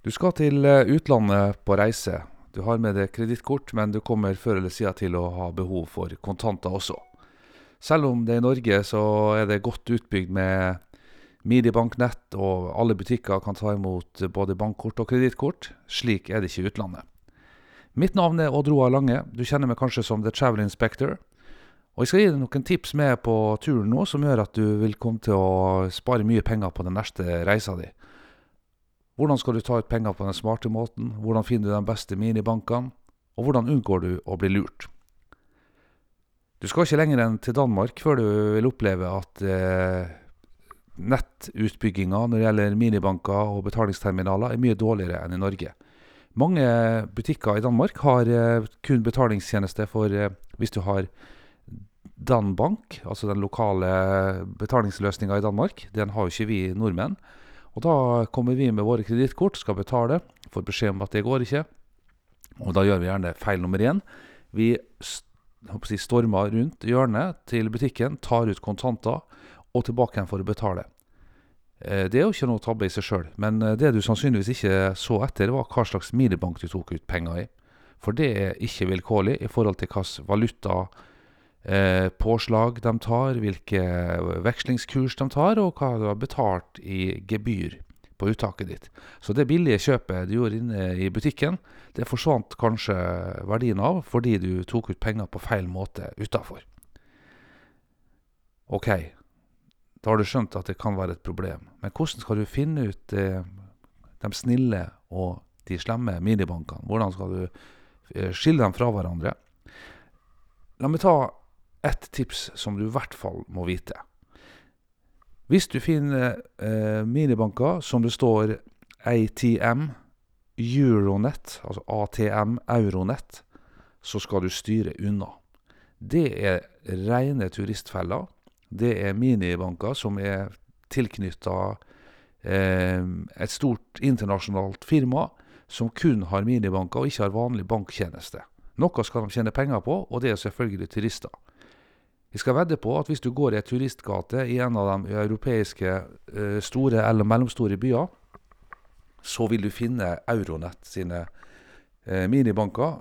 Du skal til eh, utlandet på reise. Du har med deg kredittkort, men du kommer før eller siden til å ha behov for kontanter også. Selv om det er i Norge så er det godt utbygd med minibanknett, og alle butikker kan ta imot både bankkort og kredittkort, slik er det ikke i utlandet. Mitt navn er Odd Roar Lange. Du kjenner meg kanskje som The Travel Inspector. Og jeg skal gi deg noen tips med på turen nå, som gjør at du vil komme til å spare mye penger på den neste reisa di. Hvordan skal du ta ut penger på den smarte måten? Hvordan finner du de beste minibankene? Og hvordan unngår du å bli lurt? Du skal ikke lenger enn til Danmark før du vil oppleve at eh, nettutbygginga når det gjelder minibanker og betalingsterminaler, er mye dårligere enn i Norge. Mange butikker i Danmark har eh, kun betalingstjeneste for eh, hvis du har Danbank, altså den lokale betalingsløsninga i Danmark. Den har jo ikke vi nordmenn. Og da kommer vi med våre kredittkort, skal betale, får beskjed om at det går ikke. Og da gjør vi gjerne feil nummer én. Vi si, stormer rundt hjørnet til butikken, tar ut kontanter og tilbake igjen for å betale. Det er jo ikke noe tabbe i seg sjøl, men det du sannsynligvis ikke så etter, var hva slags minibank du tok ut penger i. For det er ikke vilkårlig i forhold til hvilken valuta eh, påslag de tar, hvilke vekslingskurs de tar, og hva du har betalt i gebyr på uttaket ditt. Så det billige kjøpet du gjorde inne i butikken, det forsvant kanskje verdien av fordi du tok ut penger på feil måte utafor. Ok, da har du skjønt at det kan være et problem. Men hvordan skal du finne ut eh, de snille og de slemme minibankene? Hvordan skal du eh, skille dem fra hverandre? La meg ta ett tips som du i hvert fall må vite. Hvis du finner eh, minibanker som det står ATM, Euronet, altså ATM, Euronet, så skal du styre unna. Det er rene turistfeller. Det er minibanker som er tilknytta eh, et stort internasjonalt firma som kun har minibanker og ikke har vanlig banktjeneste. Noe skal de tjene penger på, og det er selvfølgelig turister. Vi skal vedde på at hvis du går i ei turistgate i en av de europeiske eh, store eller mellomstore byer, så vil du finne Euronett sine eh, minibanker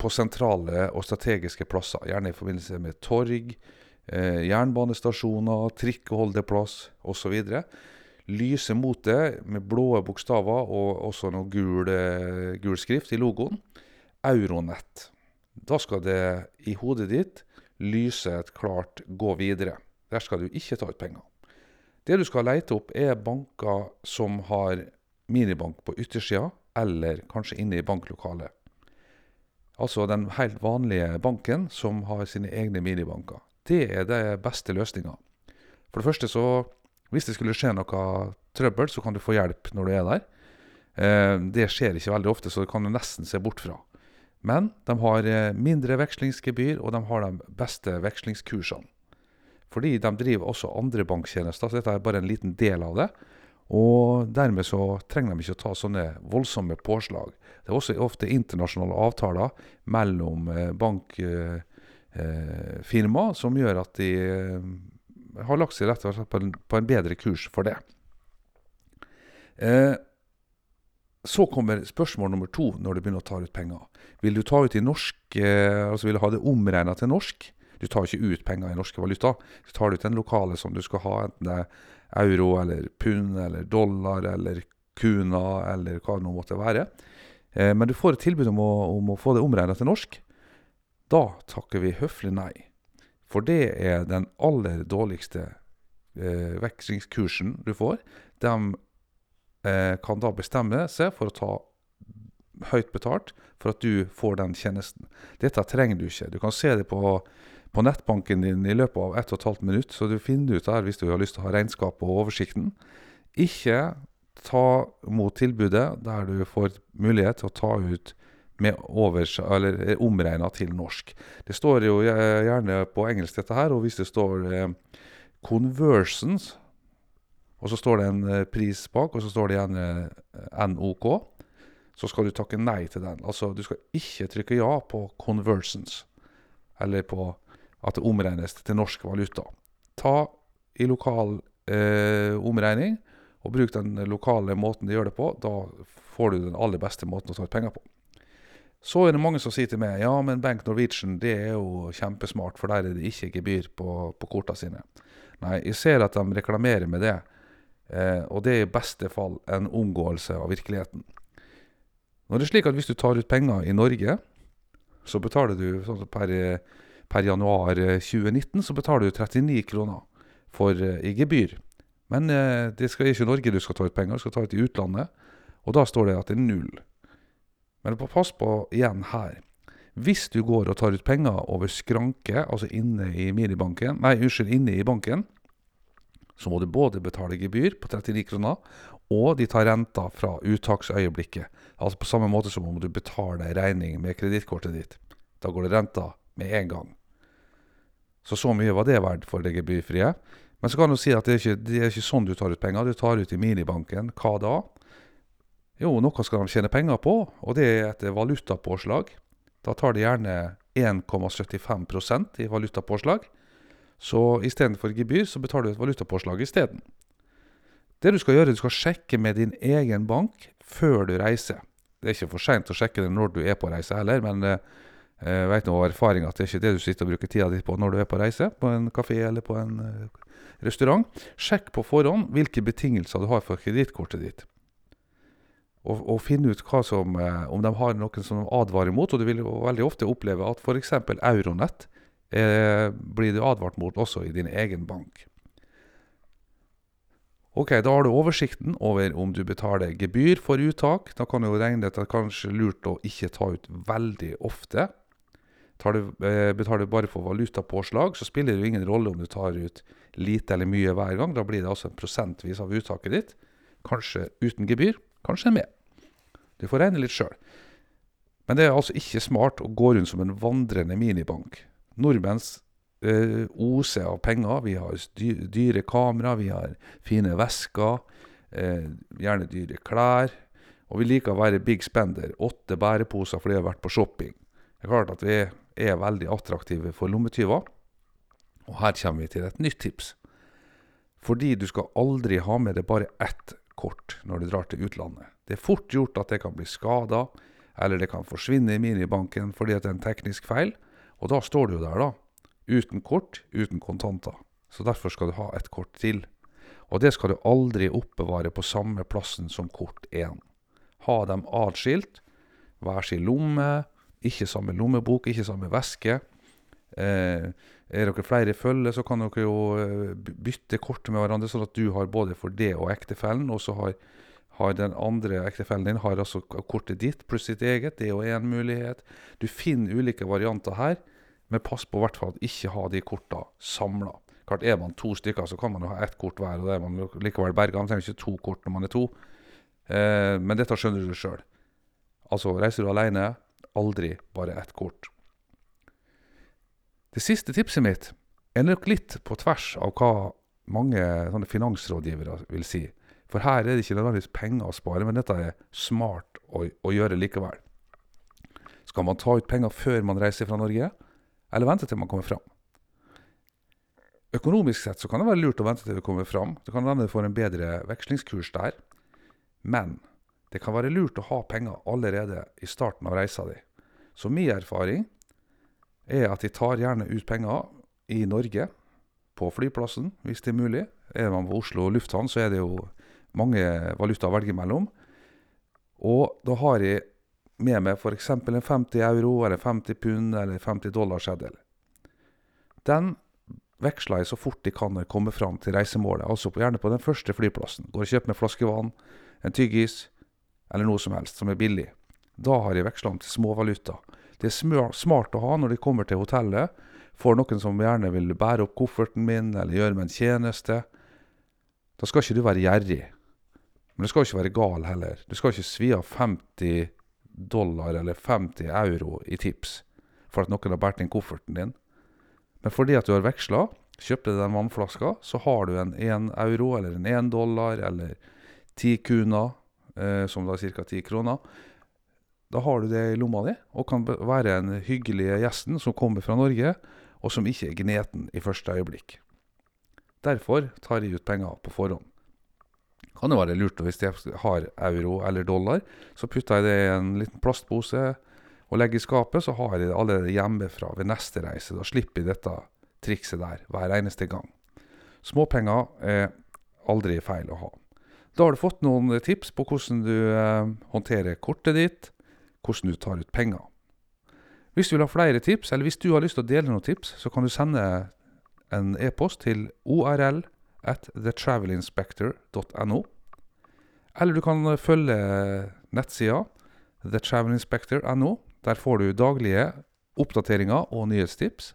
på sentrale og strategiske plasser. Gjerne i forbindelse med torg, eh, jernbanestasjoner, trikkeholdeplass osv. Lyser mot det med blå bokstaver og også noe gul, gul skrift i logoen. Euronett. Da skal det i hodet ditt lyse et klart 'gå videre'. Der skal du ikke ta ut penger. Det du skal lete opp, er banker som har minibank på yttersida, eller kanskje inne i banklokalet. Altså den helt vanlige banken som har sine egne minibanker. Det er de beste løsninga. For det første så Hvis det skulle skje noe trøbbel, så kan du få hjelp når du er der. Eh, det skjer ikke veldig ofte, så det kan du nesten se bort fra. Men de har eh, mindre vekslingsgebyr, og de har de beste vekslingskursene. Fordi de driver også andre banktjenester, så dette er bare en liten del av det. Og dermed så trenger de ikke å ta sånne voldsomme påslag. Det er også ofte internasjonale avtaler mellom eh, bankfirma eh, som gjør at de har lagt seg rett og slett på en, på en bedre kurs for det. Eh, så kommer spørsmål nummer to når du begynner å ta ut penger. Vil du ta ut i norsk, eh, altså vil du ha det omregna til norsk? Du tar ikke ut penger i norske valuta. Du tar ut den lokale som du skal ha, enten det er euro eller pund eller dollar eller kuna eller hva det nå måtte være. Eh, men du får et tilbud om å, om å få det omregna til norsk. Da takker vi høflig nei. For det er den aller dårligste eh, vekslingskursen du får. De kan da bestemme seg for å ta høyt betalt for at du får den tjenesten. Dette trenger du ikke. Du kan se det på, på nettbanken din i løpet av 1 12 minutt, så du finner ut der hvis du har lyst til å ha regnskap og oversikten. Ikke ta mot tilbudet der du får mulighet til å ta ut med overs, eller omregna til norsk. Det står jo gjerne på engelsk, dette her, og hvis det står eh, 'conversions', og så står det en eh, pris bak, og så står det igjen eh, NOK. Så skal du takke nei til den. Altså, du skal ikke trykke ja på 'conversions', eller på at det omregnes til norsk valuta. Ta i lokal eh, omregning, og bruk den lokale måten de gjør det på. Da får du den aller beste måten å ta ut penger på. Så er det mange som sier til meg ja, men Bank Norwegian det er jo kjempesmart, for der er det ikke gebyr på, på kortene sine. Nei, jeg ser at de reklamerer med det, og det er i beste fall en omgåelse av virkeligheten. Nå er det slik at hvis du tar ut penger i Norge, så betaler du sånn per, per januar 2019 så betaler du 39 kroner for, eh, i gebyr. Men eh, det skal ikke i Norge du skal ta ut penger, du skal ta ut i utlandet. Og da står det at det er null. Men pass på igjen her. Hvis du går og tar ut penger over skranke, altså inne i minibanken, nei, unnskyld, inne i banken, så må du både betale gebyr på 39 kroner, og de tar renta fra uttaksøyeblikket. Altså på samme måte som om du betaler regning med kredittkortet ditt. Da går det renta med en gang. Så så mye var det verdt for det gebyrfrie. Men så kan du si at det er, ikke, det er ikke sånn du tar ut penger. Du tar ut i minibanken. Hva da? Jo, noe skal de tjene penger på, og det er et valutapåslag. Da tar de gjerne 1,75% i valutapåslag. Så istedenfor gebyr, så betaler du et valutapåslag isteden. Det du skal gjøre, du skal sjekke med din egen bank før du reiser. Det er ikke for seint å sjekke det når du er på reise heller, men eh, jeg vet nå av erfaring at det er ikke det du sitter og bruker tida di på når du er på reise, på en kafé eller på en eh, restaurant. Sjekk på forhånd hvilke betingelser du har for kredittkortet ditt. Og, og finne ut som, eh, om de har noen som advarer mot, og du vil veldig ofte oppleve at f.eks. Euronett eh, blir du advart mot også i din egen bank. Ok, Da har du oversikten over om du betaler gebyr for uttak. Da kan du jo regne at det er kanskje lurt å ikke ta ut veldig ofte. Du, eh, betaler du bare for valutapåslag, så spiller det jo ingen rolle om du tar ut lite eller mye hver gang. Da blir det altså en prosentvis av uttaket ditt. Kanskje uten gebyr, kanskje med. Du får regne litt sjøl. Men det er altså ikke smart å gå rundt som en vandrende minibank. Nordmenns eh, oser av penger. Vi har dyre kamera, vi har fine vesker, eh, gjerne dyre klær. Og vi liker å være big spender. Åtte bæreposer fordi vi har vært på shopping. Det er klart at vi er veldig attraktive for lommetyver. Og her kommer vi til et nytt tips. Fordi du skal aldri ha med deg bare ett kort når du drar til utlandet. Det er fort gjort at det kan bli skada, eller det kan forsvinne i minibanken fordi det er en teknisk feil. Og da står du jo der, da. Uten kort, uten kontanter. Så derfor skal du ha et kort til. Og det skal du aldri oppbevare på samme plassen som kort 1. Ha dem atskilt. Hver sin lomme. Ikke samme lommebok, ikke samme veske. Eh, er dere flere i følge, så kan dere jo eh, bytte kort med hverandre, sånn at du har både for det og ektefellen. Og så har, har, den andre ektefellen din har altså kortet ditt pluss sitt eget. Det er jo én mulighet. Du finner ulike varianter her. Men pass på hvert fall at ikke ha de korta samla. Klart Er man to stykker, så kan man jo ha ett kort hver. og det er man likevel berga. Man trenger ikke to kort når man er to. Eh, men dette skjønner du sjøl. Altså, reiser du alene, aldri bare ett kort. Det siste tipset mitt er nok litt på tvers av hva mange finansrådgivere vil si. For her er det ikke nødvendigvis penger å spare, men dette er smart å, å gjøre likevel. Skal man ta ut penger før man reiser fra Norge? eller vente til man kommer fram. Økonomisk sett så kan det være lurt å vente til du kommer fram. Det kan hende du får en bedre vekslingskurs der. Men det kan være lurt å ha penger allerede i starten av reisa di. Så min erfaring er at de tar gjerne ut penger i Norge, på flyplassen, hvis det er mulig. Er man på Oslo lufthavn, så er det jo mange valutaer å velge mellom. Og da har jeg med meg f.eks. en 50 euro eller 50 pund eller 50 dollar-seddel. Den veksler jeg så fort de kan når jeg kommer fram til reisemålet, altså gjerne på den første flyplassen. Går og kjøper meg flaskevann, en tyggis eller noe som helst som er billig. Da har jeg veksla om til småvaluta. Det er smart å ha når de kommer til hotellet. Får noen som gjerne vil bære opp kofferten min eller gjøre meg en tjeneste. Da skal ikke du være gjerrig. Men du skal jo ikke være gal heller. Du skal ikke svi av 50 dollar eller 50 euro i tips for at noen har båret inn kofferten din. Men fordi at du har veksla, kjøpte den vannflaska, så har du en 1 euro eller en 1 dollar eller 10 kuna, eh, som da er ca. 10 kroner. Da har du det i lomma di, og kan være en hyggelig gjesten som kommer fra Norge, og som ikke er gneten i første øyeblikk. Derfor tar jeg ut penger på forhånd. Kan jo være lurt hvis jeg har euro eller dollar, så putter jeg det i en liten plastpose og legger i skapet, så har jeg det allerede hjemmefra ved neste reise. Da slipper jeg dette trikset der hver eneste gang. Småpenger er aldri feil å ha. Da har du fått noen tips på hvordan du eh, håndterer kortet ditt, hvordan du tar ut penger. Hvis du vil ha flere tips, eller hvis du har lyst til å dele noen tips, så kan du sende en e-post til orl at thetravelinspector.no. Eller du kan følge nettsida thetravelinspector.no. Der får du daglige oppdateringer og nyhetstips.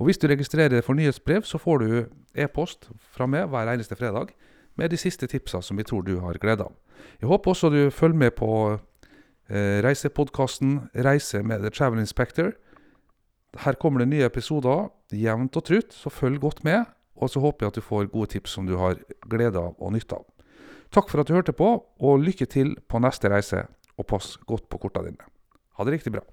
Og hvis du registrerer deg for nyhetsbrev, så får du e-post fra meg hver eneste fredag med de siste tipsa som vi tror du har glede av. Jeg håper også du følger med på eh, reisepodkasten 'Reise med The Travel Inspector'. Her kommer det nye episoder jevnt og trutt, så følg godt med. Og så håper jeg at du får gode tips som du har glede av og nytte av. Takk for at du hørte på, og lykke til på neste reise, og pass godt på korta dine. Ha det riktig bra.